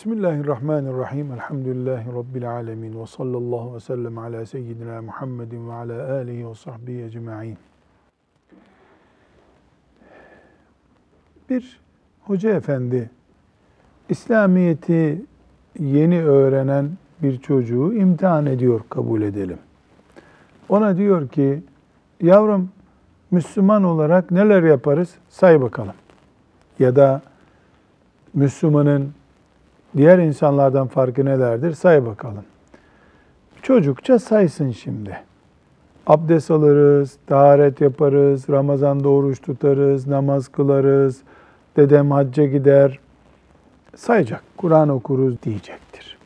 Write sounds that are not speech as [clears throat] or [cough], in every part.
Bismillahirrahmanirrahim. Elhamdülillahi Rabbil alemin. Ve sallallahu ve sellem ala seyyidina Muhammedin ve ala alihi ve sahbihi ecma'in. Bir hoca efendi, İslamiyet'i yeni öğrenen bir çocuğu imtihan ediyor kabul edelim. Ona diyor ki, yavrum Müslüman olarak neler yaparız say bakalım. Ya da Müslümanın diğer insanlardan farkı nelerdir say bakalım. Çocukça saysın şimdi. Abdest alırız, taharet yaparız, Ramazan'da oruç tutarız, namaz kılarız, dedem hacca gider. Sayacak, Kur'an okuruz diyecektir.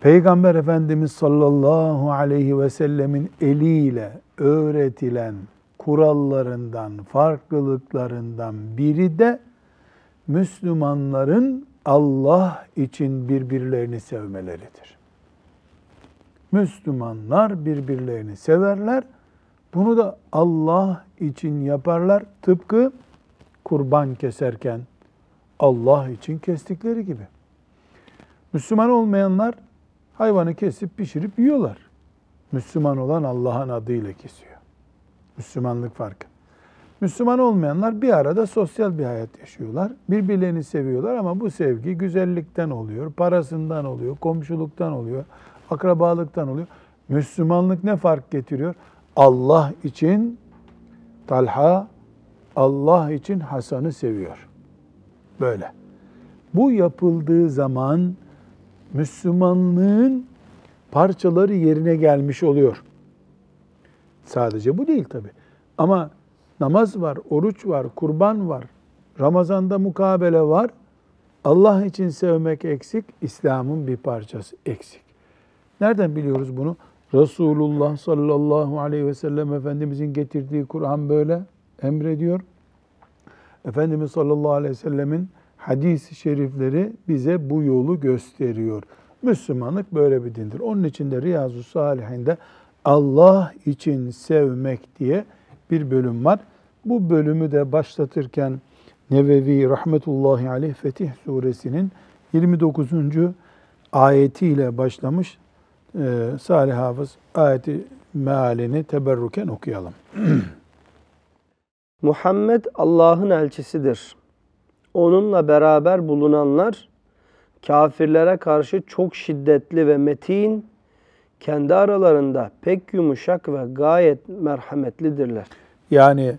Peygamber Efendimiz sallallahu aleyhi ve sellemin eliyle öğretilen kurallarından, farklılıklarından biri de Müslümanların Allah için birbirlerini sevmeleridir. Müslümanlar birbirlerini severler. Bunu da Allah için yaparlar. Tıpkı kurban keserken Allah için kestikleri gibi. Müslüman olmayanlar hayvanı kesip pişirip yiyorlar. Müslüman olan Allah'ın adıyla kesiyor. Müslümanlık farkı. Müslüman olmayanlar bir arada sosyal bir hayat yaşıyorlar. Birbirlerini seviyorlar ama bu sevgi güzellikten oluyor, parasından oluyor, komşuluktan oluyor, akrabalıktan oluyor. Müslümanlık ne fark getiriyor? Allah için Talha, Allah için Hasan'ı seviyor. Böyle. Bu yapıldığı zaman Müslümanlığın parçaları yerine gelmiş oluyor. Sadece bu değil tabi. Ama namaz var, oruç var, kurban var, Ramazan'da mukabele var. Allah için sevmek eksik, İslam'ın bir parçası eksik. Nereden biliyoruz bunu? Resulullah sallallahu aleyhi ve sellem Efendimizin getirdiği Kur'an böyle emrediyor. Efendimiz sallallahu aleyhi ve sellemin hadis-i şerifleri bize bu yolu gösteriyor. Müslümanlık böyle bir dindir. Onun için de Riyazu Salihinde Allah için sevmek diye bir bölüm var. Bu bölümü de başlatırken Nevevi rahmetullahi aleyh Fetih suresinin 29. ayetiyle başlamış. Ee, Salih Hafız ayeti mealini teberruken okuyalım. [clears throat] Muhammed Allah'ın elçisidir. Onunla beraber bulunanlar kafirlere karşı çok şiddetli ve metin, kendi aralarında pek yumuşak ve gayet merhametlidirler. Yani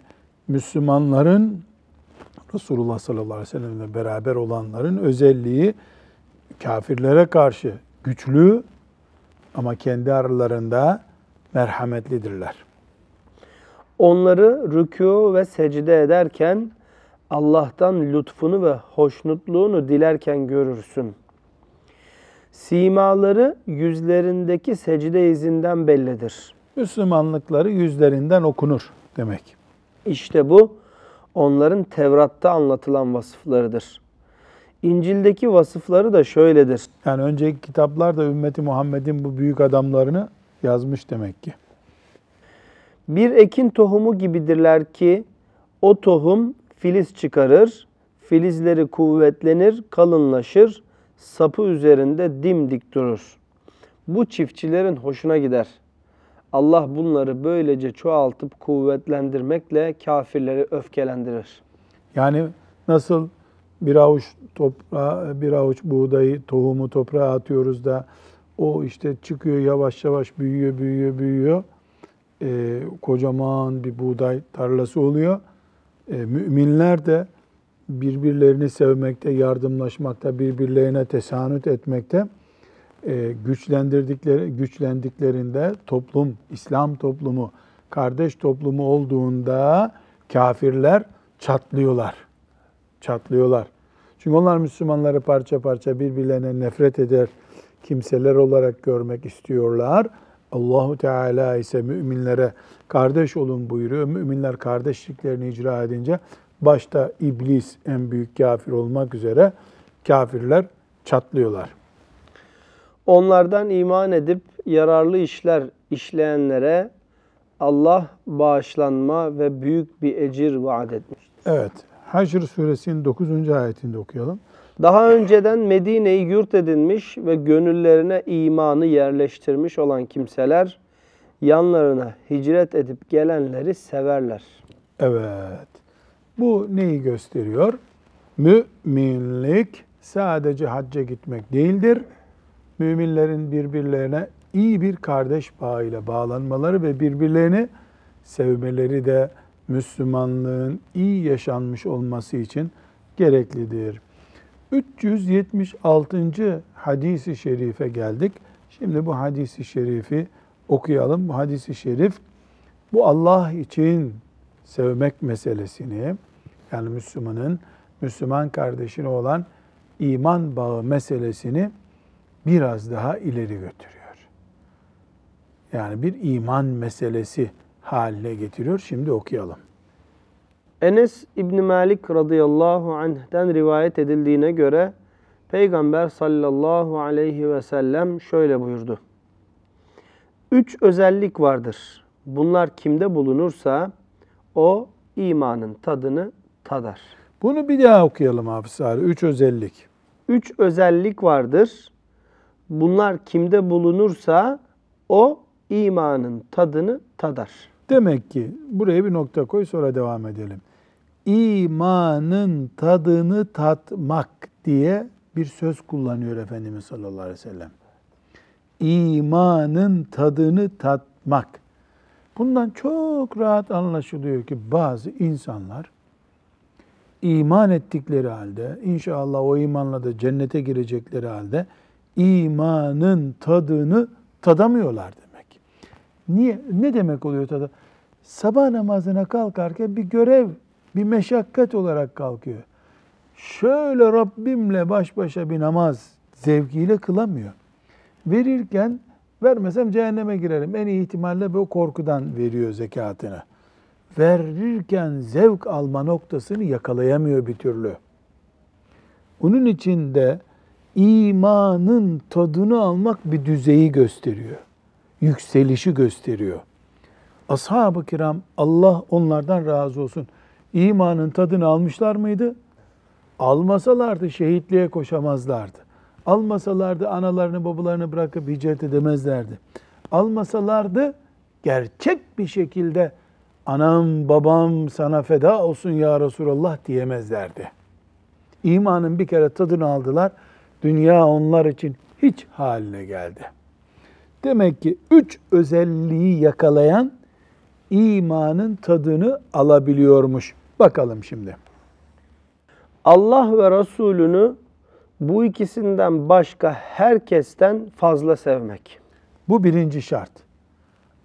Müslümanların Resulullah sallallahu aleyhi ve sellemle beraber olanların özelliği kafirlere karşı güçlü ama kendi aralarında merhametlidirler. Onları rükû ve secde ederken Allah'tan lütfunu ve hoşnutluğunu dilerken görürsün. Simaları yüzlerindeki secde izinden bellidir. Müslümanlıkları yüzlerinden okunur demek. İşte bu onların Tevrat'ta anlatılan vasıflarıdır. İncil'deki vasıfları da şöyledir. Yani önceki kitaplar da ümmeti Muhammed'in bu büyük adamlarını yazmış demek ki. Bir ekin tohumu gibidirler ki o tohum filiz çıkarır, filizleri kuvvetlenir, kalınlaşır, sapı üzerinde dimdik durur. Bu çiftçilerin hoşuna gider. Allah bunları böylece çoğaltıp kuvvetlendirmekle kafirleri öfkelendirir. Yani nasıl bir avuç toprağı, bir avuç buğdayı, tohumu toprağa atıyoruz da o işte çıkıyor yavaş yavaş büyüyor, büyüyor, büyüyor. Ee, kocaman bir buğday tarlası oluyor. Ee, müminler de birbirlerini sevmekte, yardımlaşmakta, birbirlerine tesanüt etmekte e, güçlendirdikleri güçlendiklerinde toplum, İslam toplumu, kardeş toplumu olduğunda kafirler çatlıyorlar. Çatlıyorlar. Çünkü onlar Müslümanları parça parça birbirlerine nefret eder kimseler olarak görmek istiyorlar. Allahu Teala ise müminlere kardeş olun buyuruyor. Müminler kardeşliklerini icra edince başta iblis en büyük kafir olmak üzere kafirler çatlıyorlar. Onlardan iman edip yararlı işler işleyenlere Allah bağışlanma ve büyük bir ecir vaat etmiştir. Evet. Haşr suresinin 9. ayetinde okuyalım. Daha önceden Medine'yi yurt edinmiş ve gönüllerine imanı yerleştirmiş olan kimseler yanlarına hicret edip gelenleri severler. Evet. Bu neyi gösteriyor? Müminlik sadece hacca gitmek değildir. Müminlerin birbirlerine iyi bir kardeş bağıyla bağlanmaları ve birbirlerini sevmeleri de Müslümanlığın iyi yaşanmış olması için gereklidir. 376. hadisi şerife geldik. Şimdi bu hadisi şerifi okuyalım. Bu hadisi şerif bu Allah için sevmek meselesini yani Müslümanın Müslüman kardeşine olan iman bağı meselesini biraz daha ileri götürüyor. Yani bir iman meselesi haline getiriyor. Şimdi okuyalım. Enes İbni Malik radıyallahu anh'den rivayet edildiğine göre Peygamber sallallahu aleyhi ve sellem şöyle buyurdu. Üç özellik vardır. Bunlar kimde bulunursa o imanın tadını tadar. Bunu bir daha okuyalım Hafız abi. Üç özellik. Üç özellik vardır. Bunlar kimde bulunursa o imanın tadını tadar. Demek ki buraya bir nokta koy sonra devam edelim. İmanın tadını tatmak diye bir söz kullanıyor Efendimiz sallallahu aleyhi ve sellem. İmanın tadını tatmak. Bundan çok rahat anlaşılıyor ki bazı insanlar iman ettikleri halde, inşallah o imanla da cennete girecekleri halde imanın tadını tadamıyorlar demek. Niye? Ne demek oluyor tadı? Sabah namazına kalkarken bir görev, bir meşakkat olarak kalkıyor. Şöyle Rabbimle baş başa bir namaz zevkiyle kılamıyor. Verirken vermesem cehenneme girerim. En iyi ihtimalle bu korkudan veriyor zekatını. Verirken zevk alma noktasını yakalayamıyor bir türlü. Onun için de imanın tadını almak bir düzeyi gösteriyor. Yükselişi gösteriyor. Ashab-ı kiram Allah onlardan razı olsun. İmanın tadını almışlar mıydı? Almasalardı şehitliğe koşamazlardı. Almasalardı analarını babalarını bırakıp hicret edemezlerdi. Almasalardı gerçek bir şekilde anam babam sana feda olsun ya Resulallah diyemezlerdi. İmanın bir kere tadını aldılar. Dünya onlar için hiç haline geldi. Demek ki üç özelliği yakalayan imanın tadını alabiliyormuş. Bakalım şimdi. Allah ve Resulünü bu ikisinden başka herkesten fazla sevmek. Bu birinci şart.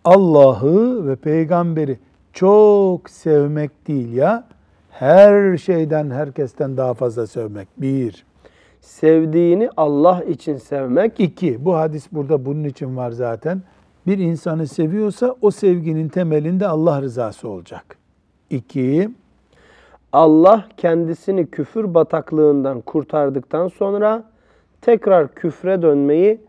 Allah'ı ve peygamberi çok sevmek değil ya, her şeyden, herkesten daha fazla sevmek. Bir. Sevdiğini Allah için sevmek. İki, bu hadis burada bunun için var zaten. Bir insanı seviyorsa o sevginin temelinde Allah rızası olacak. İki, Allah kendisini küfür bataklığından kurtardıktan sonra tekrar küfre dönmeyi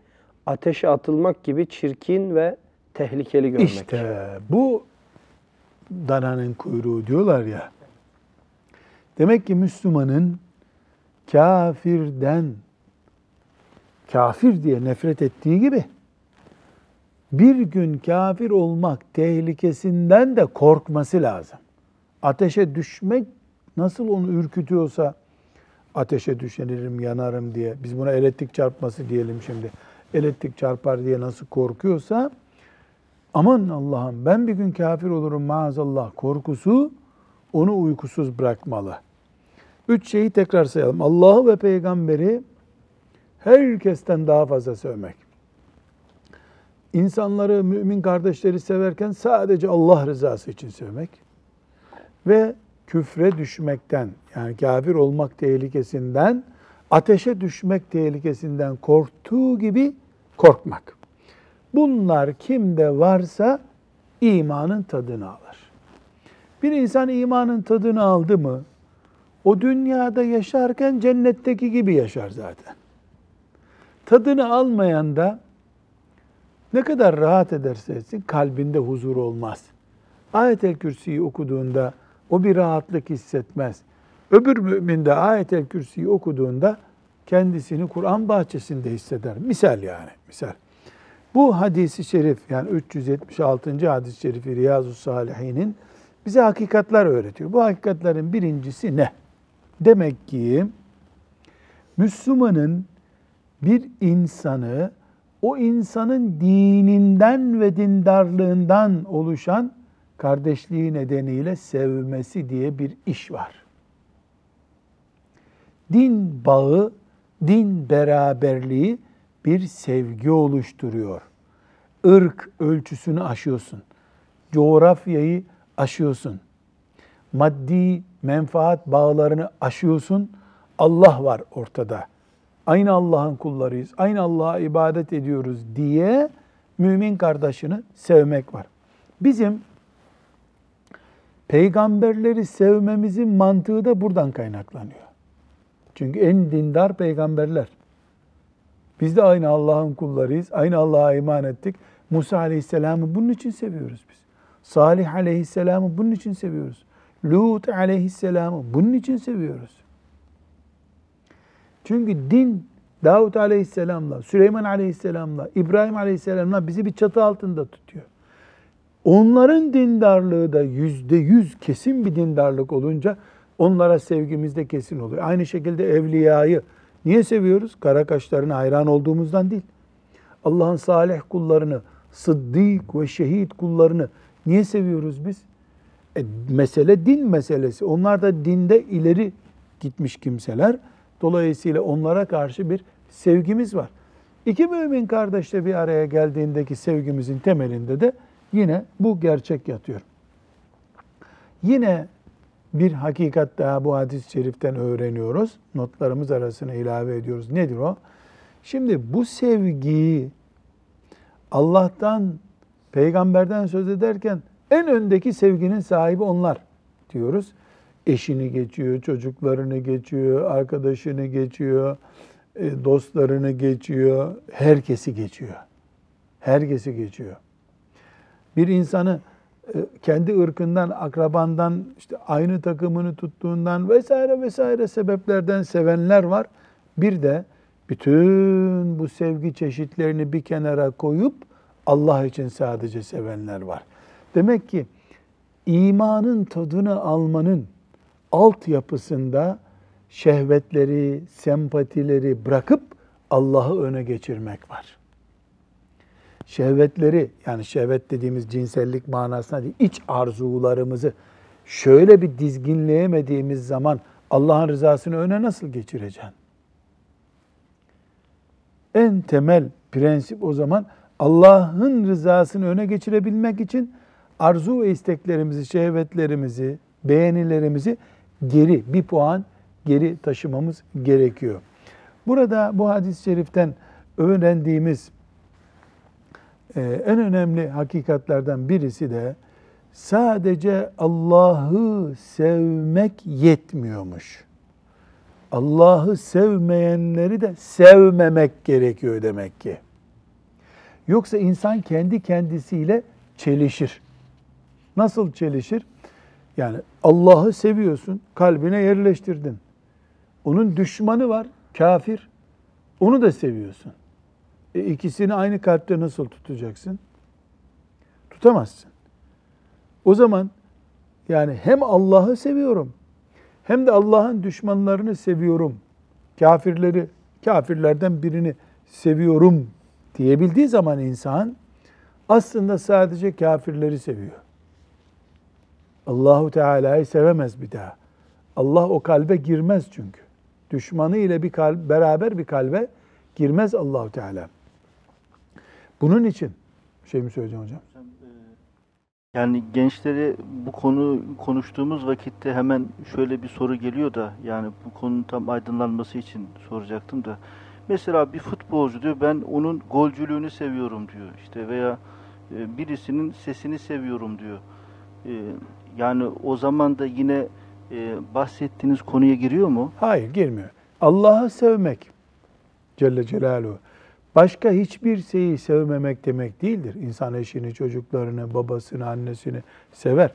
ateşe atılmak gibi çirkin ve tehlikeli görmek. İşte bu dananın kuyruğu diyorlar ya. Demek ki Müslümanın kafirden kafir diye nefret ettiği gibi bir gün kafir olmak tehlikesinden de korkması lazım. Ateşe düşmek nasıl onu ürkütüyorsa ateşe düşenirim, yanarım diye biz buna elektrik çarpması diyelim şimdi. Elektrik çarpar diye nasıl korkuyorsa aman Allah'ım ben bir gün kafir olurum maazallah korkusu onu uykusuz bırakmalı. Üç şeyi tekrar sayalım. Allah'ı ve peygamberi herkesten daha fazla sevmek. İnsanları, mümin kardeşleri severken sadece Allah rızası için sevmek. Ve küfre düşmekten, yani kafir olmak tehlikesinden, ateşe düşmek tehlikesinden korktuğu gibi korkmak. Bunlar kimde varsa imanın tadını alır. Bir insan imanın tadını aldı mı, o dünyada yaşarken cennetteki gibi yaşar zaten. Tadını almayan da ne kadar rahat ederse etsin kalbinde huzur olmaz. Ayet-el Kürsi'yi okuduğunda o bir rahatlık hissetmez. Öbür mümin de Ayet-el Kürsi'yi okuduğunda kendisini Kur'an bahçesinde hisseder. Misal yani, misal. Bu hadisi şerif yani 376. hadis-i şerifi Riyazu Salihin'in bize hakikatler öğretiyor. Bu hakikatlerin birincisi ne? Demek ki Müslümanın bir insanı o insanın dininden ve dindarlığından oluşan kardeşliği nedeniyle sevmesi diye bir iş var. Din bağı, din beraberliği bir sevgi oluşturuyor. Irk ölçüsünü aşıyorsun. Coğrafyayı aşıyorsun. Maddi menfaat bağlarını aşıyorsun. Allah var ortada. Aynı Allah'ın kullarıyız. Aynı Allah'a ibadet ediyoruz diye mümin kardeşini sevmek var. Bizim peygamberleri sevmemizin mantığı da buradan kaynaklanıyor. Çünkü en dindar peygamberler. Biz de aynı Allah'ın kullarıyız. Aynı Allah'a iman ettik. Musa Aleyhisselam'ı bunun için seviyoruz biz. Salih Aleyhisselam'ı bunun için seviyoruz. Lut Aleyhisselam'ı bunun için seviyoruz. Çünkü din Davud Aleyhisselam'la, Süleyman Aleyhisselam'la, İbrahim Aleyhisselam'la bizi bir çatı altında tutuyor. Onların dindarlığı da yüzde yüz kesin bir dindarlık olunca onlara sevgimiz de kesin oluyor. Aynı şekilde evliyayı niye seviyoruz? Kara kaşlarına hayran olduğumuzdan değil. Allah'ın salih kullarını, sıddık ve şehit kullarını niye seviyoruz biz? E, mesele din meselesi. Onlar da dinde ileri gitmiş kimseler. Dolayısıyla onlara karşı bir sevgimiz var. İki mümin kardeşle bir araya geldiğindeki sevgimizin temelinde de yine bu gerçek yatıyor. Yine bir hakikat daha bu hadis-i şeriften öğreniyoruz. Notlarımız arasına ilave ediyoruz. Nedir o? Şimdi bu sevgiyi Allah'tan, peygamberden söz ederken en öndeki sevginin sahibi onlar diyoruz. Eşini geçiyor, çocuklarını geçiyor, arkadaşını geçiyor, e, dostlarını geçiyor, herkesi geçiyor. Herkesi geçiyor. Bir insanı kendi ırkından, akrabandan, işte aynı takımını tuttuğundan vesaire vesaire sebeplerden sevenler var. Bir de bütün bu sevgi çeşitlerini bir kenara koyup Allah için sadece sevenler var. Demek ki imanın tadını almanın altyapısında şehvetleri, sempatileri bırakıp Allah'ı öne geçirmek var. Şehvetleri yani şehvet dediğimiz cinsellik manasına değil, iç arzularımızı şöyle bir dizginleyemediğimiz zaman Allah'ın rızasını öne nasıl geçireceksin? En temel prensip o zaman Allah'ın rızasını öne geçirebilmek için arzu ve isteklerimizi, şehvetlerimizi, beğenilerimizi geri bir puan geri taşımamız gerekiyor. Burada bu hadis-i şeriften öğrendiğimiz e, en önemli hakikatlerden birisi de sadece Allah'ı sevmek yetmiyormuş. Allah'ı sevmeyenleri de sevmemek gerekiyor demek ki. Yoksa insan kendi kendisiyle çelişir. Nasıl çelişir? Yani Allah'ı seviyorsun, kalbine yerleştirdin. Onun düşmanı var, kafir. Onu da seviyorsun. E ikisini aynı kalpte nasıl tutacaksın? Tutamazsın. O zaman yani hem Allah'ı seviyorum hem de Allah'ın düşmanlarını seviyorum. Kafirleri, kafirlerden birini seviyorum diyebildiği zaman insan aslında sadece kafirleri seviyor. Allahu Teala'yı sevemez bir daha. Allah o kalbe girmez çünkü. Düşmanı ile bir kalp beraber bir kalbe girmez Allahu Teala. Bunun için şey mi söyleyeceğim hocam? Yani gençleri bu konu konuştuğumuz vakitte hemen şöyle bir soru geliyor da yani bu konunun tam aydınlanması için soracaktım da. Mesela bir futbolcu diyor ben onun golcülüğünü seviyorum diyor işte veya e, birisinin sesini seviyorum diyor. E, yani o zaman da yine e, bahsettiğiniz konuya giriyor mu? Hayır girmiyor. Allah'ı sevmek Celle Celaluhu başka hiçbir şeyi sevmemek demek değildir. İnsan eşini, çocuklarını, babasını, annesini sever.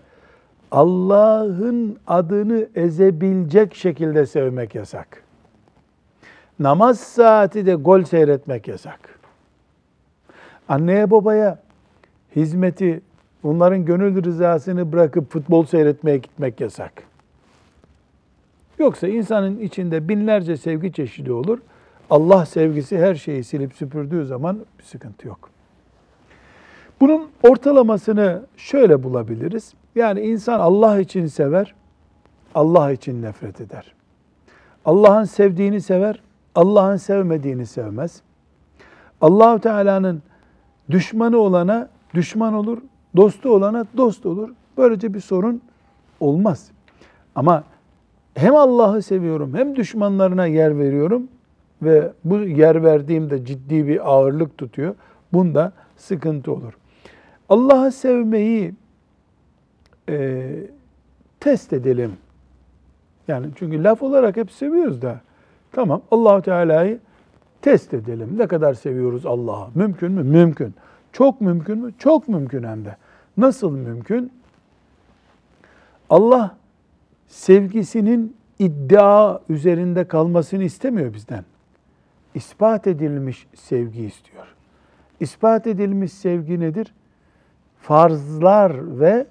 Allah'ın adını ezebilecek şekilde sevmek yasak. Namaz saati de gol seyretmek yasak. Anneye babaya hizmeti, onların gönül rızasını bırakıp futbol seyretmeye gitmek yasak. Yoksa insanın içinde binlerce sevgi çeşidi olur. Allah sevgisi her şeyi silip süpürdüğü zaman bir sıkıntı yok. Bunun ortalamasını şöyle bulabiliriz. Yani insan Allah için sever, Allah için nefret eder. Allah'ın sevdiğini sever, Allah'ın sevmediğini sevmez. Allahu Teala'nın düşmanı olana düşman olur, dostu olana dost olur. Böylece bir sorun olmaz. Ama hem Allah'ı seviyorum hem düşmanlarına yer veriyorum ve bu yer verdiğimde ciddi bir ağırlık tutuyor. Bunda sıkıntı olur. Allah'ı sevmeyi e, test edelim. Yani çünkü laf olarak hep seviyoruz da. Tamam Allahu Teala'yı test edelim. Ne kadar seviyoruz Allah'ı? Mümkün mü? Mümkün. Çok mümkün mü? Çok mümkün hem de. Nasıl mümkün? Allah sevgisinin iddia üzerinde kalmasını istemiyor bizden. İspat edilmiş sevgi istiyor. İspat edilmiş sevgi nedir? Farzlar ve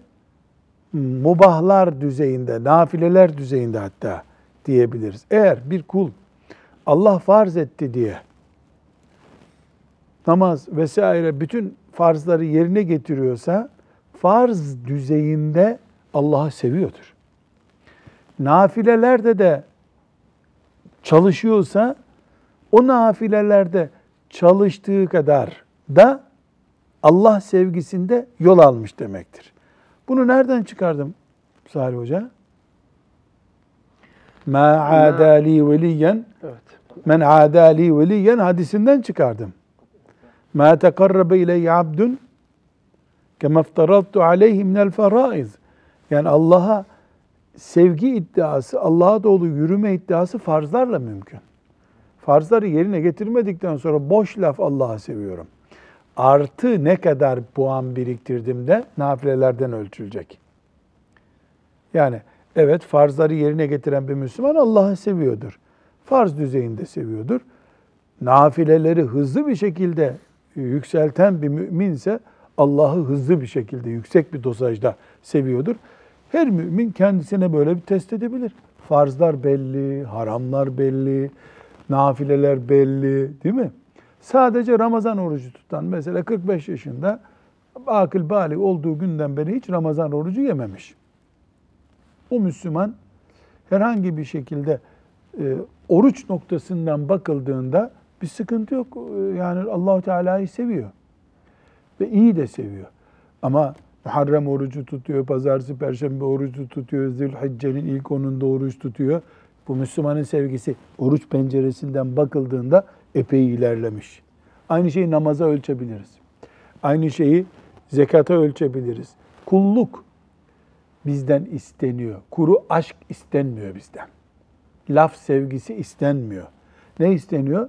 mubahlar düzeyinde, nafileler düzeyinde hatta diyebiliriz. Eğer bir kul Allah farz etti diye namaz vesaire bütün farzları yerine getiriyorsa farz düzeyinde Allah'ı seviyordur. Nafilelerde de çalışıyorsa o nafilelerde çalıştığı kadar da Allah sevgisinde yol almış demektir. Bunu nereden çıkardım Salih Hoca? Ma adali veliyen men adali veliyen hadisinden çıkardım. Ma tekarrabe ileyye abdun kema iftaraltu aleyhi minel feraiz. Yani Allah'a sevgi iddiası, Allah'a doğru yürüme iddiası farzlarla mümkün. Farzları yerine getirmedikten sonra boş laf Allah'ı seviyorum. Artı ne kadar puan biriktirdim de nafilelerden ölçülecek. Yani evet farzları yerine getiren bir Müslüman Allah'ı seviyordur. Farz düzeyinde seviyordur. Nafileleri hızlı bir şekilde yükselten bir müminse Allah'ı hızlı bir şekilde, yüksek bir dozajda seviyordur. Her mümin kendisine böyle bir test edebilir. Farzlar belli, haramlar belli, nafileler belli değil mi? Sadece Ramazan orucu tutan mesela 45 yaşında akıl bali olduğu günden beri hiç Ramazan orucu yememiş. O Müslüman herhangi bir şekilde e, oruç noktasından bakıldığında bir sıkıntı yok. E, Yani Allahu Teala'yı seviyor. Ve iyi de seviyor. Ama Muharrem orucu tutuyor, pazartesi, perşembe orucu tutuyor, Zülhicce'nin ilk onunda oruç tutuyor. Bu Müslümanın sevgisi oruç penceresinden bakıldığında epey ilerlemiş. Aynı şeyi namaza ölçebiliriz. Aynı şeyi zekata ölçebiliriz. Kulluk bizden isteniyor. Kuru aşk istenmiyor bizden. Laf sevgisi istenmiyor. Ne isteniyor?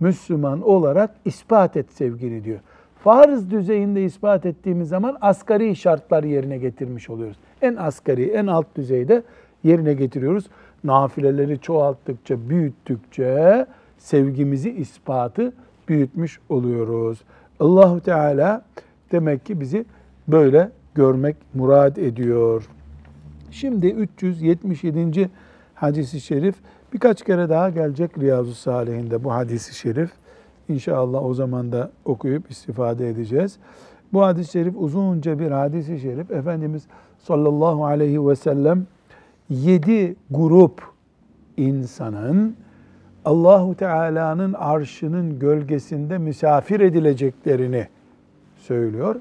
Müslüman olarak ispat et sevgini diyor. Farz düzeyinde ispat ettiğimiz zaman asgari şartlar yerine getirmiş oluyoruz. En asgari, en alt düzeyde yerine getiriyoruz. Nafileleri çoğalttıkça, büyüttükçe sevgimizi, ispatı büyütmüş oluyoruz. Allahu Teala demek ki bizi böyle görmek murad ediyor. Şimdi 377. hadisi şerif birkaç kere daha gelecek Riyazu Salihinde bu hadisi şerif. İnşallah o zaman da okuyup istifade edeceğiz. Bu hadis-i şerif uzunca bir hadis-i şerif. Efendimiz sallallahu aleyhi ve sellem yedi grup insanın Allahu Teala'nın arşının gölgesinde misafir edileceklerini söylüyor.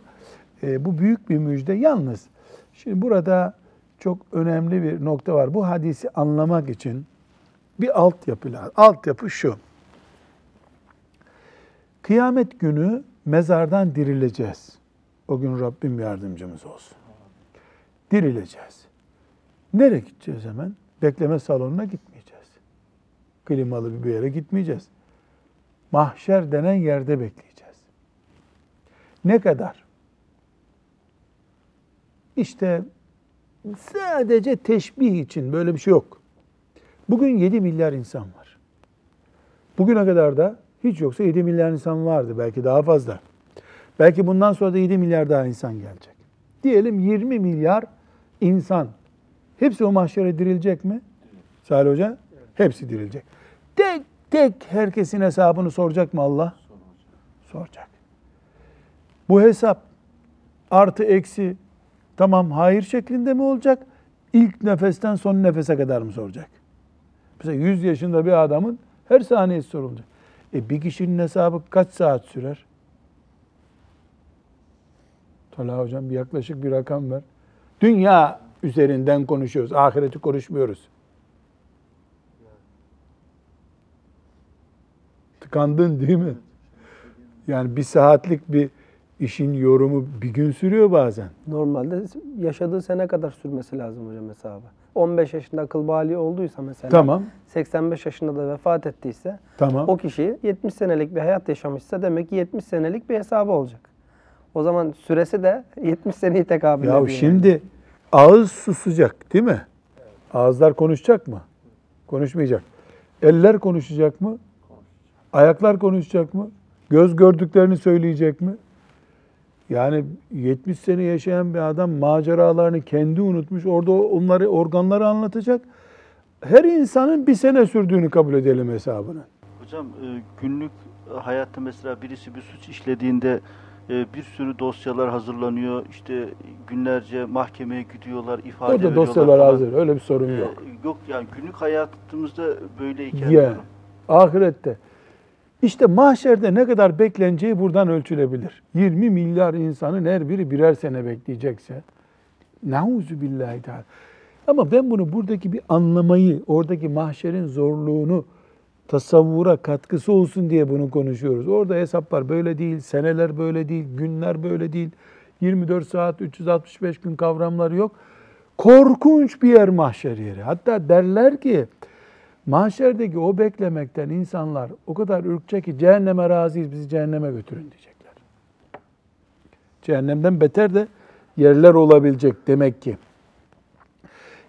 E, bu büyük bir müjde. Yalnız şimdi burada çok önemli bir nokta var. Bu hadisi anlamak için bir altyapı lazım. Altyapı şu. Kıyamet günü mezardan dirileceğiz. O gün Rabbim yardımcımız olsun. Dirileceğiz. Nereye gideceğiz hemen? Bekleme salonuna gitmeyeceğiz. Klimalı bir yere gitmeyeceğiz. Mahşer denen yerde bekleyeceğiz. Ne kadar? İşte sadece teşbih için böyle bir şey yok. Bugün 7 milyar insan var. Bugüne kadar da hiç yoksa 7 milyar insan vardı. Belki daha fazla. Belki bundan sonra da 7 milyar daha insan gelecek. Diyelim 20 milyar insan. Hepsi o mahşere dirilecek mi? Salih Hoca? Hepsi dirilecek. Tek tek herkesin hesabını soracak mı Allah? Soracak. Bu hesap artı eksi tamam hayır şeklinde mi olacak? İlk nefesten son nefese kadar mı soracak? Mesela 100 yaşında bir adamın her saniyesi sorulacak. E bir kişinin hesabı kaç saat sürer? Talha hocam bir yaklaşık bir rakam ver. Dünya üzerinden konuşuyoruz. Ahireti konuşmuyoruz. Tıkandın değil mi? Yani bir saatlik bir işin yorumu bir gün sürüyor bazen. Normalde yaşadığı sene kadar sürmesi lazım hocam hesabı. 15 yaşında akıl bali olduysa mesela Tamam, 85 yaşında da vefat ettiyse tamam. o kişi 70 senelik bir hayat yaşamışsa demek ki 70 senelik bir hesabı olacak. O zaman süresi de 70 seneyi tekabül ediyor. Ya yani. Ağız susacak değil mi? Ağızlar konuşacak mı? Konuşmayacak. Eller konuşacak mı? Ayaklar konuşacak mı? Göz gördüklerini söyleyecek mi? Yani 70 sene yaşayan bir adam maceralarını kendi unutmuş. Orada onları organları anlatacak. Her insanın bir sene sürdüğünü kabul edelim hesabını. Hocam e, günlük hayatta mesela birisi bir suç işlediğinde bir sürü dosyalar hazırlanıyor. İşte günlerce mahkemeye gidiyorlar, ifade Orada veriyorlar dosyalar falan. hazır. Öyle bir sorun E, yok. Yok yani günlük hayatımızda böyleyken Ya, diyorum. ahirette. İşte mahşerde ne kadar bekleneceği buradan ölçülebilir. 20 milyar insanın her biri birer sene bekleyecekse. Nauzu billahi teala. Ama ben bunu buradaki bir anlamayı, oradaki mahşerin zorluğunu tasavvura katkısı olsun diye bunu konuşuyoruz. Orada hesaplar böyle değil, seneler böyle değil, günler böyle değil. 24 saat, 365 gün kavramları yok. Korkunç bir yer mahşer yeri. Hatta derler ki mahşerdeki o beklemekten insanlar o kadar ürkecek ki cehenneme razıyız bizi cehenneme götürün diyecekler. Cehennemden beter de yerler olabilecek demek ki.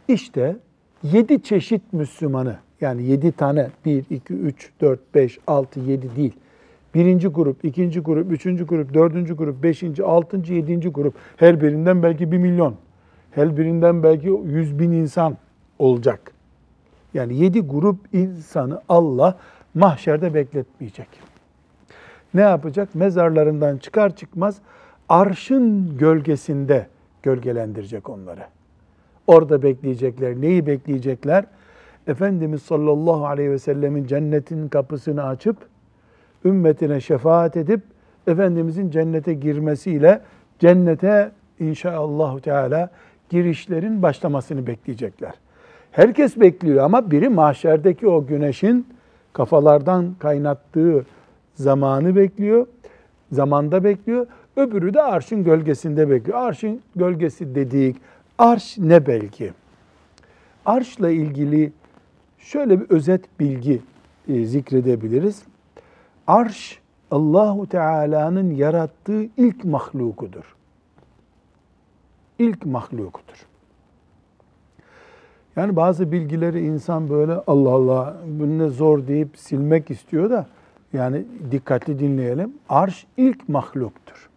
İşte yedi çeşit Müslümanı yani yedi tane bir, iki, üç, dört, beş, altı, yedi değil. Birinci grup, ikinci grup, üçüncü grup, dördüncü grup, beşinci, altıncı, yedinci grup. Her birinden belki bir milyon. Her birinden belki yüz bin insan olacak. Yani yedi grup insanı Allah mahşerde bekletmeyecek. Ne yapacak? Mezarlarından çıkar çıkmaz arşın gölgesinde gölgelendirecek onları. Orada bekleyecekler. Neyi bekleyecekler? Efendimiz sallallahu aleyhi ve sellemin cennetin kapısını açıp ümmetine şefaat edip Efendimizin cennete girmesiyle cennete inşallah teala girişlerin başlamasını bekleyecekler. Herkes bekliyor ama biri mahşerdeki o güneşin kafalardan kaynattığı zamanı bekliyor. Zamanda bekliyor. Öbürü de arşın gölgesinde bekliyor. Arşın gölgesi dedik. Arş ne belki? Arşla ilgili şöyle bir özet bilgi e, zikredebiliriz. Arş Allahu Teala'nın yarattığı ilk mahlukudur. İlk mahlukudur. Yani bazı bilgileri insan böyle Allah Allah bu ne zor deyip silmek istiyor da yani dikkatli dinleyelim. Arş ilk mahluktur.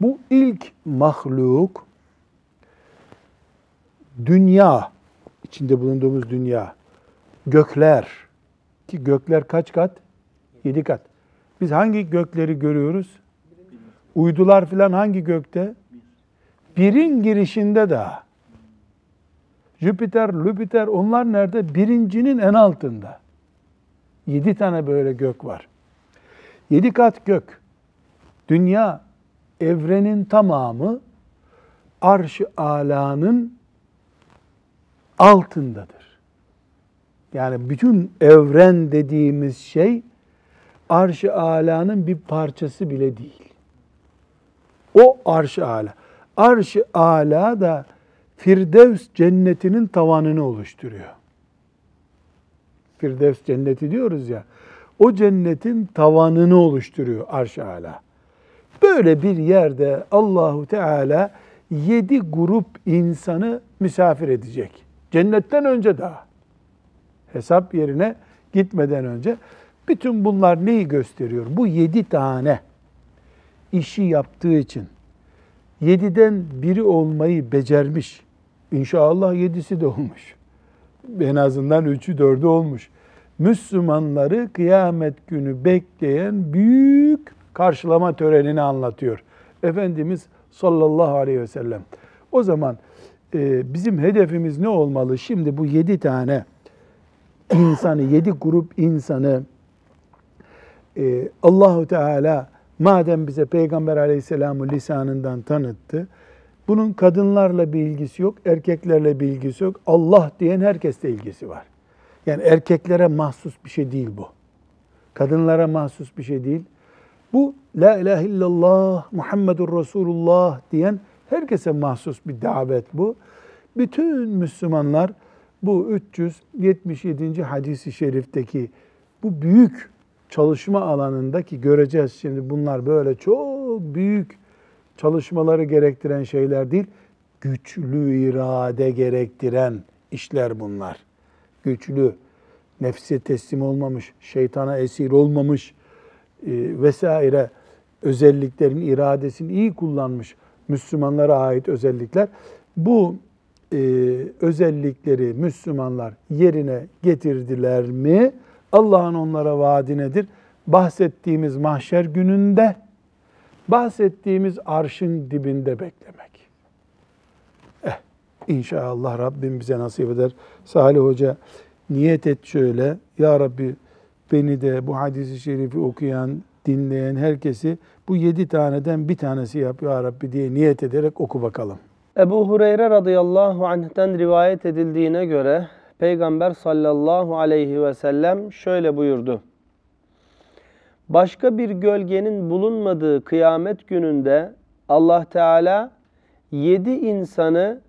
Bu ilk mahluk dünya, içinde bulunduğumuz dünya, gökler ki gökler kaç kat? Yedi kat. Biz hangi gökleri görüyoruz? Uydular filan hangi gökte? Birin girişinde daha. Jüpiter, Lüpiter onlar nerede? Birincinin en altında. Yedi tane böyle gök var. Yedi kat gök. Dünya, evrenin tamamı arş-ı alanın altındadır. Yani bütün evren dediğimiz şey arş-ı alanın bir parçası bile değil. O arş-ı ala. Arş-ı ala da Firdevs cennetinin tavanını oluşturuyor. Firdevs cenneti diyoruz ya. O cennetin tavanını oluşturuyor arş-ı ala. Böyle bir yerde Allahu Teala yedi grup insanı misafir edecek. Cennetten önce daha. Hesap yerine gitmeden önce Bütün bunlar neyi gösteriyor? Bu yedi tane işi yaptığı için yediden biri olmayı becermiş. İnşallah yedisi de olmuş. En azından üçü dördü olmuş. Müslümanları kıyamet günü bekleyen büyük karşılama törenini anlatıyor. Efendimiz sallallahu aleyhi ve sellem. O zaman bizim hedefimiz ne olmalı? Şimdi bu yedi tane insanı, yedi grup insanı e, Allahu Teala madem bize Peygamber Aleyhisselam'ı lisanından tanıttı, bunun kadınlarla bir ilgisi yok, erkeklerle bir ilgisi yok. Allah diyen herkesle ilgisi var. Yani erkeklere mahsus bir şey değil bu. Kadınlara mahsus bir şey değil. Bu La ilahe illallah Muhammedur Resulullah diyen herkese mahsus bir davet bu. Bütün Müslümanlar bu 377. hadisi şerifteki bu büyük çalışma alanındaki göreceğiz şimdi bunlar böyle çok büyük çalışmaları gerektiren şeyler değil, güçlü irade gerektiren işler bunlar. Güçlü, nefse teslim olmamış, şeytana esir olmamış e, vesaire özelliklerin iradesini iyi kullanmış Müslümanlara ait özellikler. Bu e, özellikleri Müslümanlar yerine getirdiler mi? Allah'ın onlara vaadi nedir? Bahsettiğimiz mahşer gününde, bahsettiğimiz arşın dibinde beklemek. Eh, inşallah Rabbim bize nasip eder. Salih Hoca niyet et şöyle, Ya Rabbi beni de bu hadisi şerifi okuyan, dinleyen herkesi bu yedi taneden bir tanesi yap Ya Rabbi diye niyet ederek oku bakalım. Ebu Hureyre radıyallahu anh'ten rivayet edildiğine göre Peygamber sallallahu aleyhi ve sellem şöyle buyurdu. Başka bir gölgenin bulunmadığı kıyamet gününde Allah Teala yedi insanı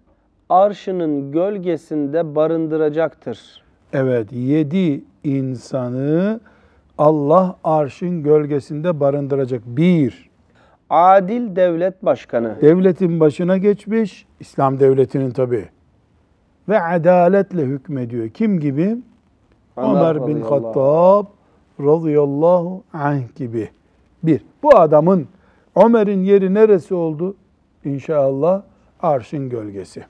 arşının gölgesinde barındıracaktır. Evet, yedi insanı Allah arşın gölgesinde barındıracak. Bir, Adil devlet başkanı, devletin başına geçmiş, İslam devletinin tabi ve adaletle hükmediyor. Kim gibi? Ömer Ömer bin Hattab radıyallahu anh gibi. Bir, bu adamın Ömer'in yeri neresi oldu? İnşallah arşın gölgesi.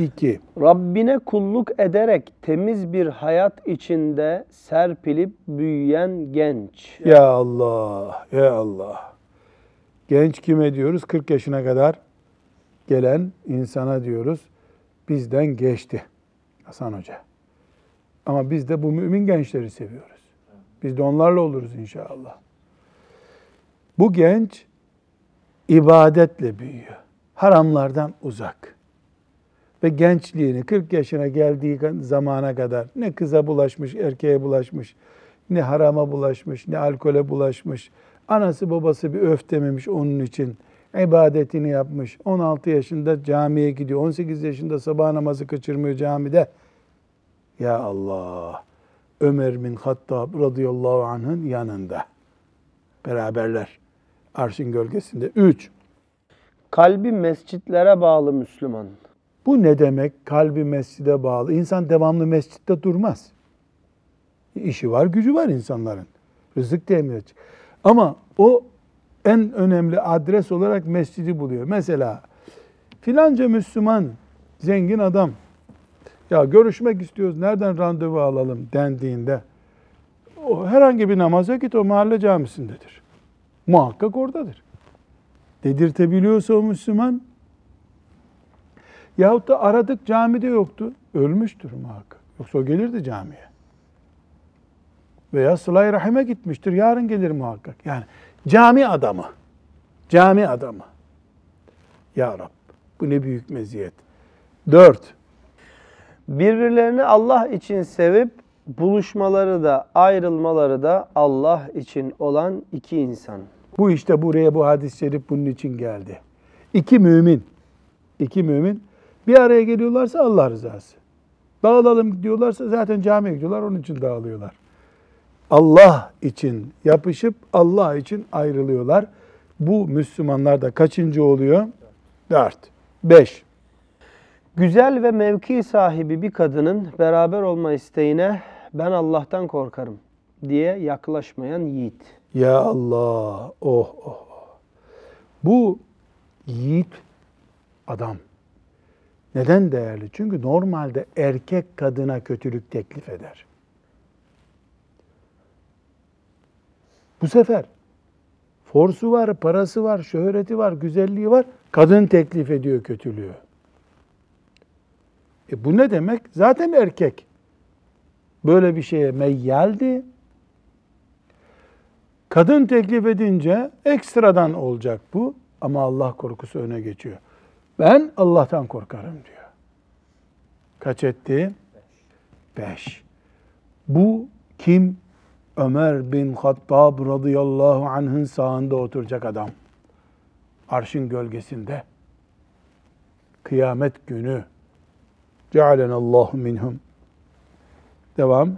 İki, Rabbine kulluk ederek temiz bir hayat içinde serpilip büyüyen genç. Ya Allah, ya Allah. Genç kime diyoruz? 40 yaşına kadar gelen insana diyoruz. Bizden geçti Hasan Hoca. Ama biz de bu mümin gençleri seviyoruz. Biz de onlarla oluruz inşallah. Bu genç ibadetle büyüyor. Haramlardan uzak. Ve gençliğini 40 yaşına geldiği zamana kadar ne kıza bulaşmış, erkeğe bulaşmış, ne harama bulaşmış, ne alkole bulaşmış. Anası babası bir öf dememiş onun için. ibadetini yapmış. 16 yaşında camiye gidiyor. 18 yaşında sabah namazı kaçırmıyor camide. Ya Allah. Ömer bin Hattab radıyallahu anh'ın yanında. Beraberler. Arşın gölgesinde. Üç. Kalbi mescitlere bağlı Müslüman. Bu ne demek? Kalbi mescide bağlı. İnsan devamlı mescitte durmaz. İşi var, gücü var insanların. Rızık temin. Ama o en önemli adres olarak mescidi buluyor. Mesela filanca Müslüman, zengin adam, ya görüşmek istiyoruz, nereden randevu alalım dendiğinde, o herhangi bir namaza git, o mahalle camisindedir. Muhakkak oradadır. Dedirtebiliyorsa o Müslüman, Yahut da aradık camide yoktu. Ölmüştür muhakkak. Yoksa o gelirdi camiye. Veya sıla rahime gitmiştir. Yarın gelir muhakkak. Yani cami adamı. Cami adamı. Ya Rab bu ne büyük meziyet. Dört. Birbirlerini Allah için sevip buluşmaları da ayrılmaları da Allah için olan iki insan. Bu işte buraya bu hadis-i şerif bunun için geldi. İki mümin. İki mümin bir araya geliyorlarsa Allah rızası. Dağılalım diyorlarsa zaten camiye gidiyorlar onun için dağılıyorlar. Allah için yapışıp Allah için ayrılıyorlar. Bu Müslümanlar da kaçıncı oluyor? Dört. Beş. Güzel ve mevki sahibi bir kadının beraber olma isteğine ben Allah'tan korkarım. diye yaklaşmayan yiğit. Ya Allah. Oh oh. oh. Bu yiğit adam. Neden değerli? Çünkü normalde erkek kadına kötülük teklif eder. Bu sefer forsu var, parası var, şöhreti var, güzelliği var. Kadın teklif ediyor kötülüğü. E bu ne demek? Zaten erkek böyle bir şeye meyyaldi. Kadın teklif edince ekstradan olacak bu ama Allah korkusu öne geçiyor. Ben Allah'tan korkarım diyor. Kaç etti? Beş. Bu kim? Ömer bin Hattab radıyallahu anh'ın sağında oturacak adam. Arşın gölgesinde. Kıyamet günü. Cealenallahu minhum. Devam.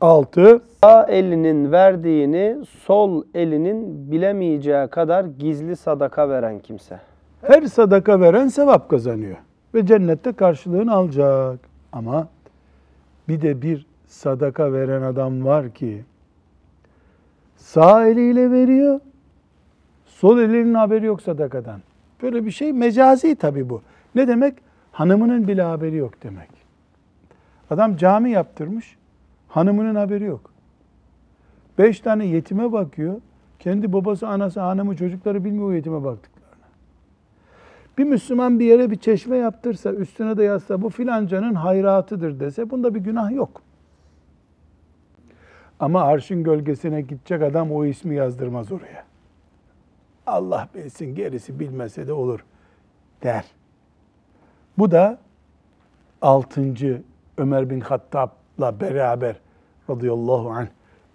Altı. Sağ elinin verdiğini sol elinin bilemeyeceği kadar gizli sadaka veren kimse. Her sadaka veren sevap kazanıyor. Ve cennette karşılığını alacak. Ama bir de bir sadaka veren adam var ki sağ eliyle veriyor, sol elinin haberi yok sadakadan. Böyle bir şey mecazi tabii bu. Ne demek? Hanımının bile haberi yok demek. Adam cami yaptırmış, hanımının haberi yok. Beş tane yetime bakıyor. Kendi babası, anası, hanımı, çocukları bilmiyor o yetime baktıklarını. Bir Müslüman bir yere bir çeşme yaptırsa, üstüne de yazsa bu filancanın hayratıdır dese bunda bir günah yok. Ama arşın gölgesine gidecek adam o ismi yazdırmaz oraya. Allah bilsin gerisi bilmese de olur der. Bu da altıncı Ömer bin Hattab'la beraber radıyallahu anh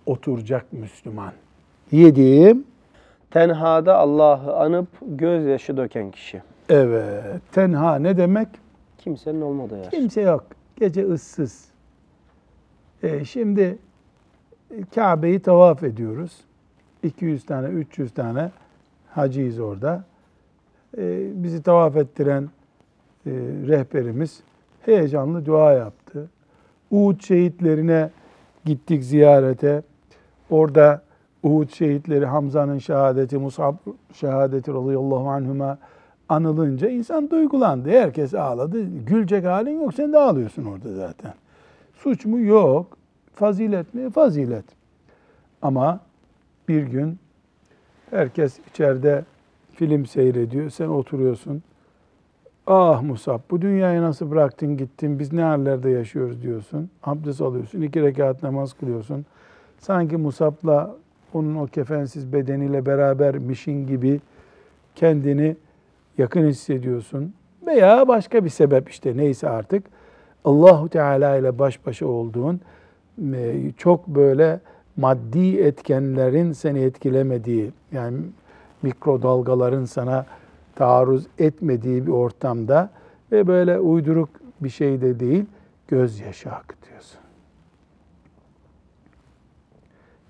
oturacak Müslüman. Yediğim Tenhada Allah'ı anıp gözyaşı döken kişi. Evet tenha ne demek? Kimsenin olmadığı yer. Kimse yok. Gece ıssız. E, şimdi Kabe'yi tavaf ediyoruz. 200 tane, 300 tane hacıyız orada. E, bizi tavaf ettiren e, rehberimiz heyecanlı dua yaptı. Uhud şehitlerine gittik ziyarete. Orada Uhud şehitleri Hamza'nın şehadeti, Musab şehadeti radıyallahu anhuma anılınca insan duygulandı. Herkes ağladı. Gülecek halin yok. Sen de ağlıyorsun orada zaten. Suç mu? Yok. Fazilet mi? Fazilet. Ama bir gün herkes içeride film seyrediyor. Sen oturuyorsun. Ah Musab bu dünyayı nasıl bıraktın gittin biz ne hallerde yaşıyoruz diyorsun. Abdest alıyorsun. iki rekat namaz kılıyorsun. Sanki Musab'la onun o kefensiz bedeniyle berabermişin gibi kendini yakın hissediyorsun. Veya başka bir sebep işte neyse artık. Allahu Teala ile baş başa olduğun e, çok böyle maddi etkenlerin seni etkilemediği yani mikrodalgaların sana taarruz etmediği bir ortamda ve böyle uyduruk bir şey de değil gözyaşı akıtıyorsun.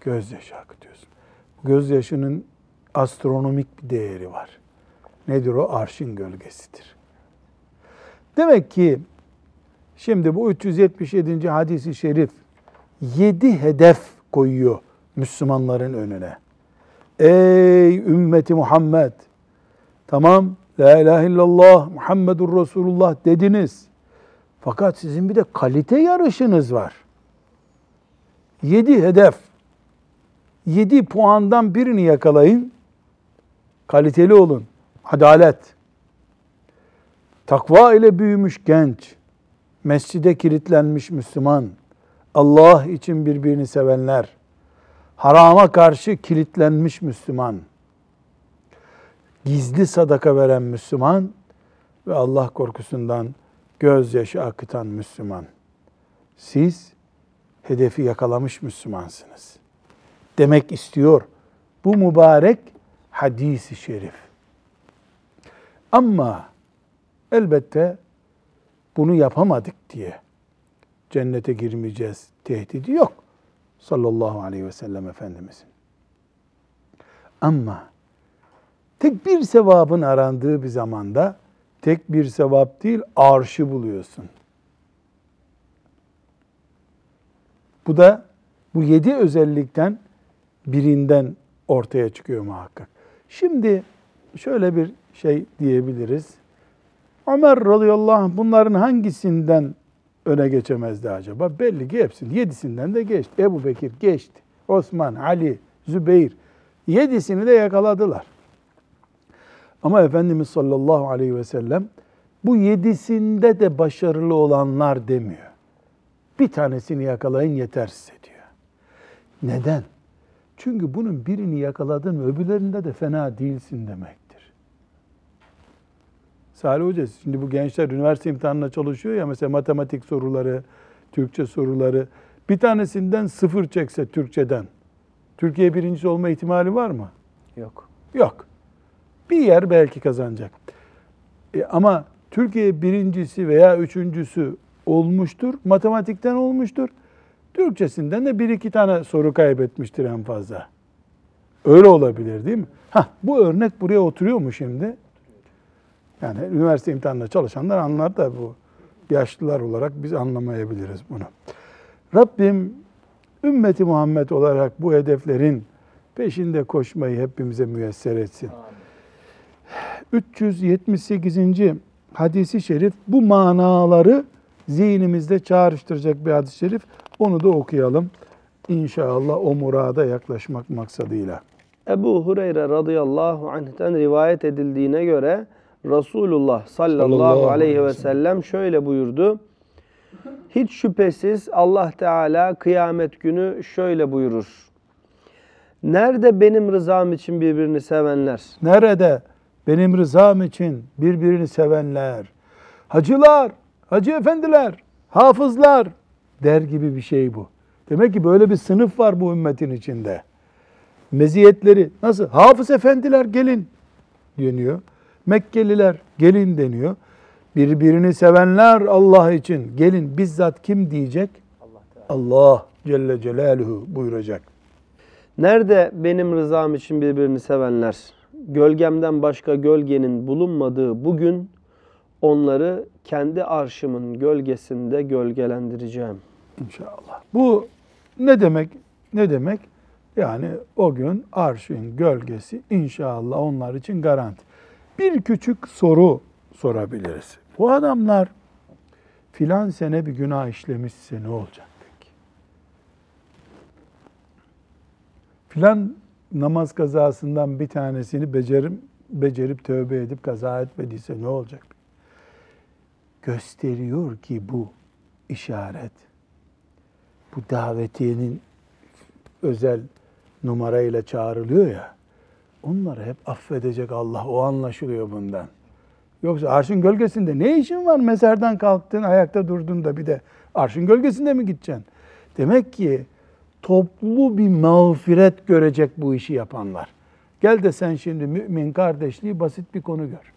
Gözyaşı akıtıyorsun. Gözyaşının astronomik bir değeri var. Nedir o? Arşın gölgesidir. Demek ki şimdi bu 377. hadisi şerif 7 hedef koyuyor Müslümanların önüne. Ey ümmeti Muhammed! Tamam, la ilahe illallah, Muhammedur Resulullah dediniz. Fakat sizin bir de kalite yarışınız var. 7 hedef. 7 puandan birini yakalayın. Kaliteli olun. Adalet. Takva ile büyümüş genç. Mescide kilitlenmiş Müslüman. Allah için birbirini sevenler. Harama karşı kilitlenmiş Müslüman. Gizli sadaka veren Müslüman ve Allah korkusundan gözyaşı akıtan Müslüman. Siz hedefi yakalamış Müslümansınız. Demek istiyor bu mübarek hadisi şerif. Ama elbette bunu yapamadık diye cennete girmeyeceğiz tehdidi yok. Sallallahu aleyhi ve sellem Efendimizin. Ama tek bir sevabın arandığı bir zamanda tek bir sevap değil arşı buluyorsun. Bu da Bu yedi özellikten birinden ortaya çıkıyor muhakkak. Şimdi şöyle bir şey diyebiliriz. Ömer radıyallahu anh bunların hangisinden öne geçemezdi acaba? Belli ki hepsini. Yedisinden de geçti. Ebu Bekir geçti. Osman, Ali, Zübeyir. Yedisini de yakaladılar. Ama Efendimiz sallallahu aleyhi ve sellem bu yedisinde de başarılı olanlar demiyor. Bir tanesini yakalayın yeter size diyor. Neden? Çünkü bunun birini yakaladın öbürlerinde de fena değilsin demektir. Salih Hoca şimdi bu gençler üniversite imtihanına çalışıyor ya mesela matematik soruları, Türkçe soruları bir tanesinden sıfır çekse Türkçeden Türkiye birincisi olma ihtimali var mı? Yok. Yok. Bir yer belki kazanacak. E, ama Türkiye birincisi veya üçüncüsü olmuştur. Matematikten olmuştur. Türkçesinden de bir iki tane soru kaybetmiştir en fazla. Öyle olabilir değil mi? Hah, bu örnek buraya oturuyor mu şimdi? Yani üniversite imtihanında çalışanlar anlar da bu yaşlılar olarak biz anlamayabiliriz bunu. Rabbim ümmeti Muhammed olarak bu hedeflerin peşinde koşmayı hepimize müyesser etsin. 378. hadisi şerif bu manaları zihnimizde çağrıştıracak bir hadis-i şerif. Onu da okuyalım. İnşallah o murada yaklaşmak maksadıyla. Ebu Hureyre radıyallahu anh'ten rivayet edildiğine göre Resulullah sallallahu, Sallallahu aleyhi ve aleyhi ve sellem şöyle buyurdu. Hiç şüphesiz Allah Teala kıyamet günü şöyle buyurur. Nerede benim rızam için birbirini sevenler? Nerede benim rızam için birbirini sevenler, hacılar, hacı efendiler, hafızlar der gibi bir şey bu. Demek ki böyle bir sınıf var bu ümmetin içinde. Meziyetleri nasıl? Hafız efendiler gelin deniyor. Mekkeliler gelin deniyor. Birbirini sevenler Allah için gelin bizzat kim diyecek? Allah Celle Celaluhu buyuracak. Nerede benim rızam için birbirini sevenler? Gölgemden başka gölgenin bulunmadığı bugün onları kendi arşımın gölgesinde gölgelendireceğim. İnşallah. Bu ne demek? Ne demek? Yani o gün arşın gölgesi inşallah onlar için garanti. Bir küçük soru sorabiliriz. Bu adamlar filan sene bir günah işlemişse ne olacak peki? Filan namaz kazasından bir tanesini becerim, becerip tövbe edip kaza etmediyse ne olacak? Gösteriyor ki bu işaret bu davetiyenin özel numarayla çağrılıyor ya. Onları hep affedecek Allah. O anlaşılıyor bundan. Yoksa arşın gölgesinde ne işin var? Mezardan kalktın, ayakta durdun da bir de arşın gölgesinde mi gideceksin? Demek ki toplu bir mağfiret görecek bu işi yapanlar. Gel de sen şimdi mümin kardeşliği basit bir konu gör.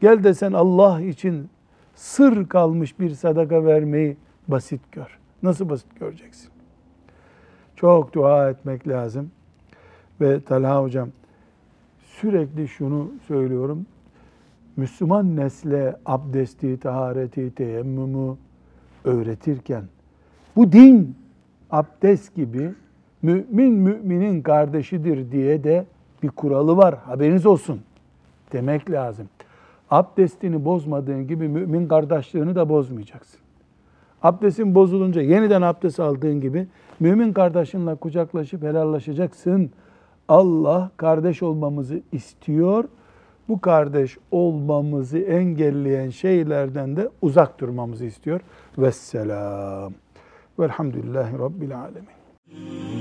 Gel de sen Allah için sır kalmış bir sadaka vermeyi basit gör. Nasıl basit göreceksin? Çok dua etmek lazım. Ve Talha hocam sürekli şunu söylüyorum. Müslüman nesle abdesti, tahareti, teyemmümü öğretirken bu din abdest gibi mümin müminin kardeşidir diye de bir kuralı var. Haberiniz olsun demek lazım. Abdestini bozmadığın gibi mümin kardeşliğini de bozmayacaksın. Abdestin bozulunca yeniden abdest aldığın gibi mümin kardeşinle kucaklaşıp helallaşacaksın. Allah kardeş olmamızı istiyor. Bu kardeş olmamızı engelleyen şeylerden de uzak durmamızı istiyor. Vesselam. Velhamdülillahi Rabbil Alemin.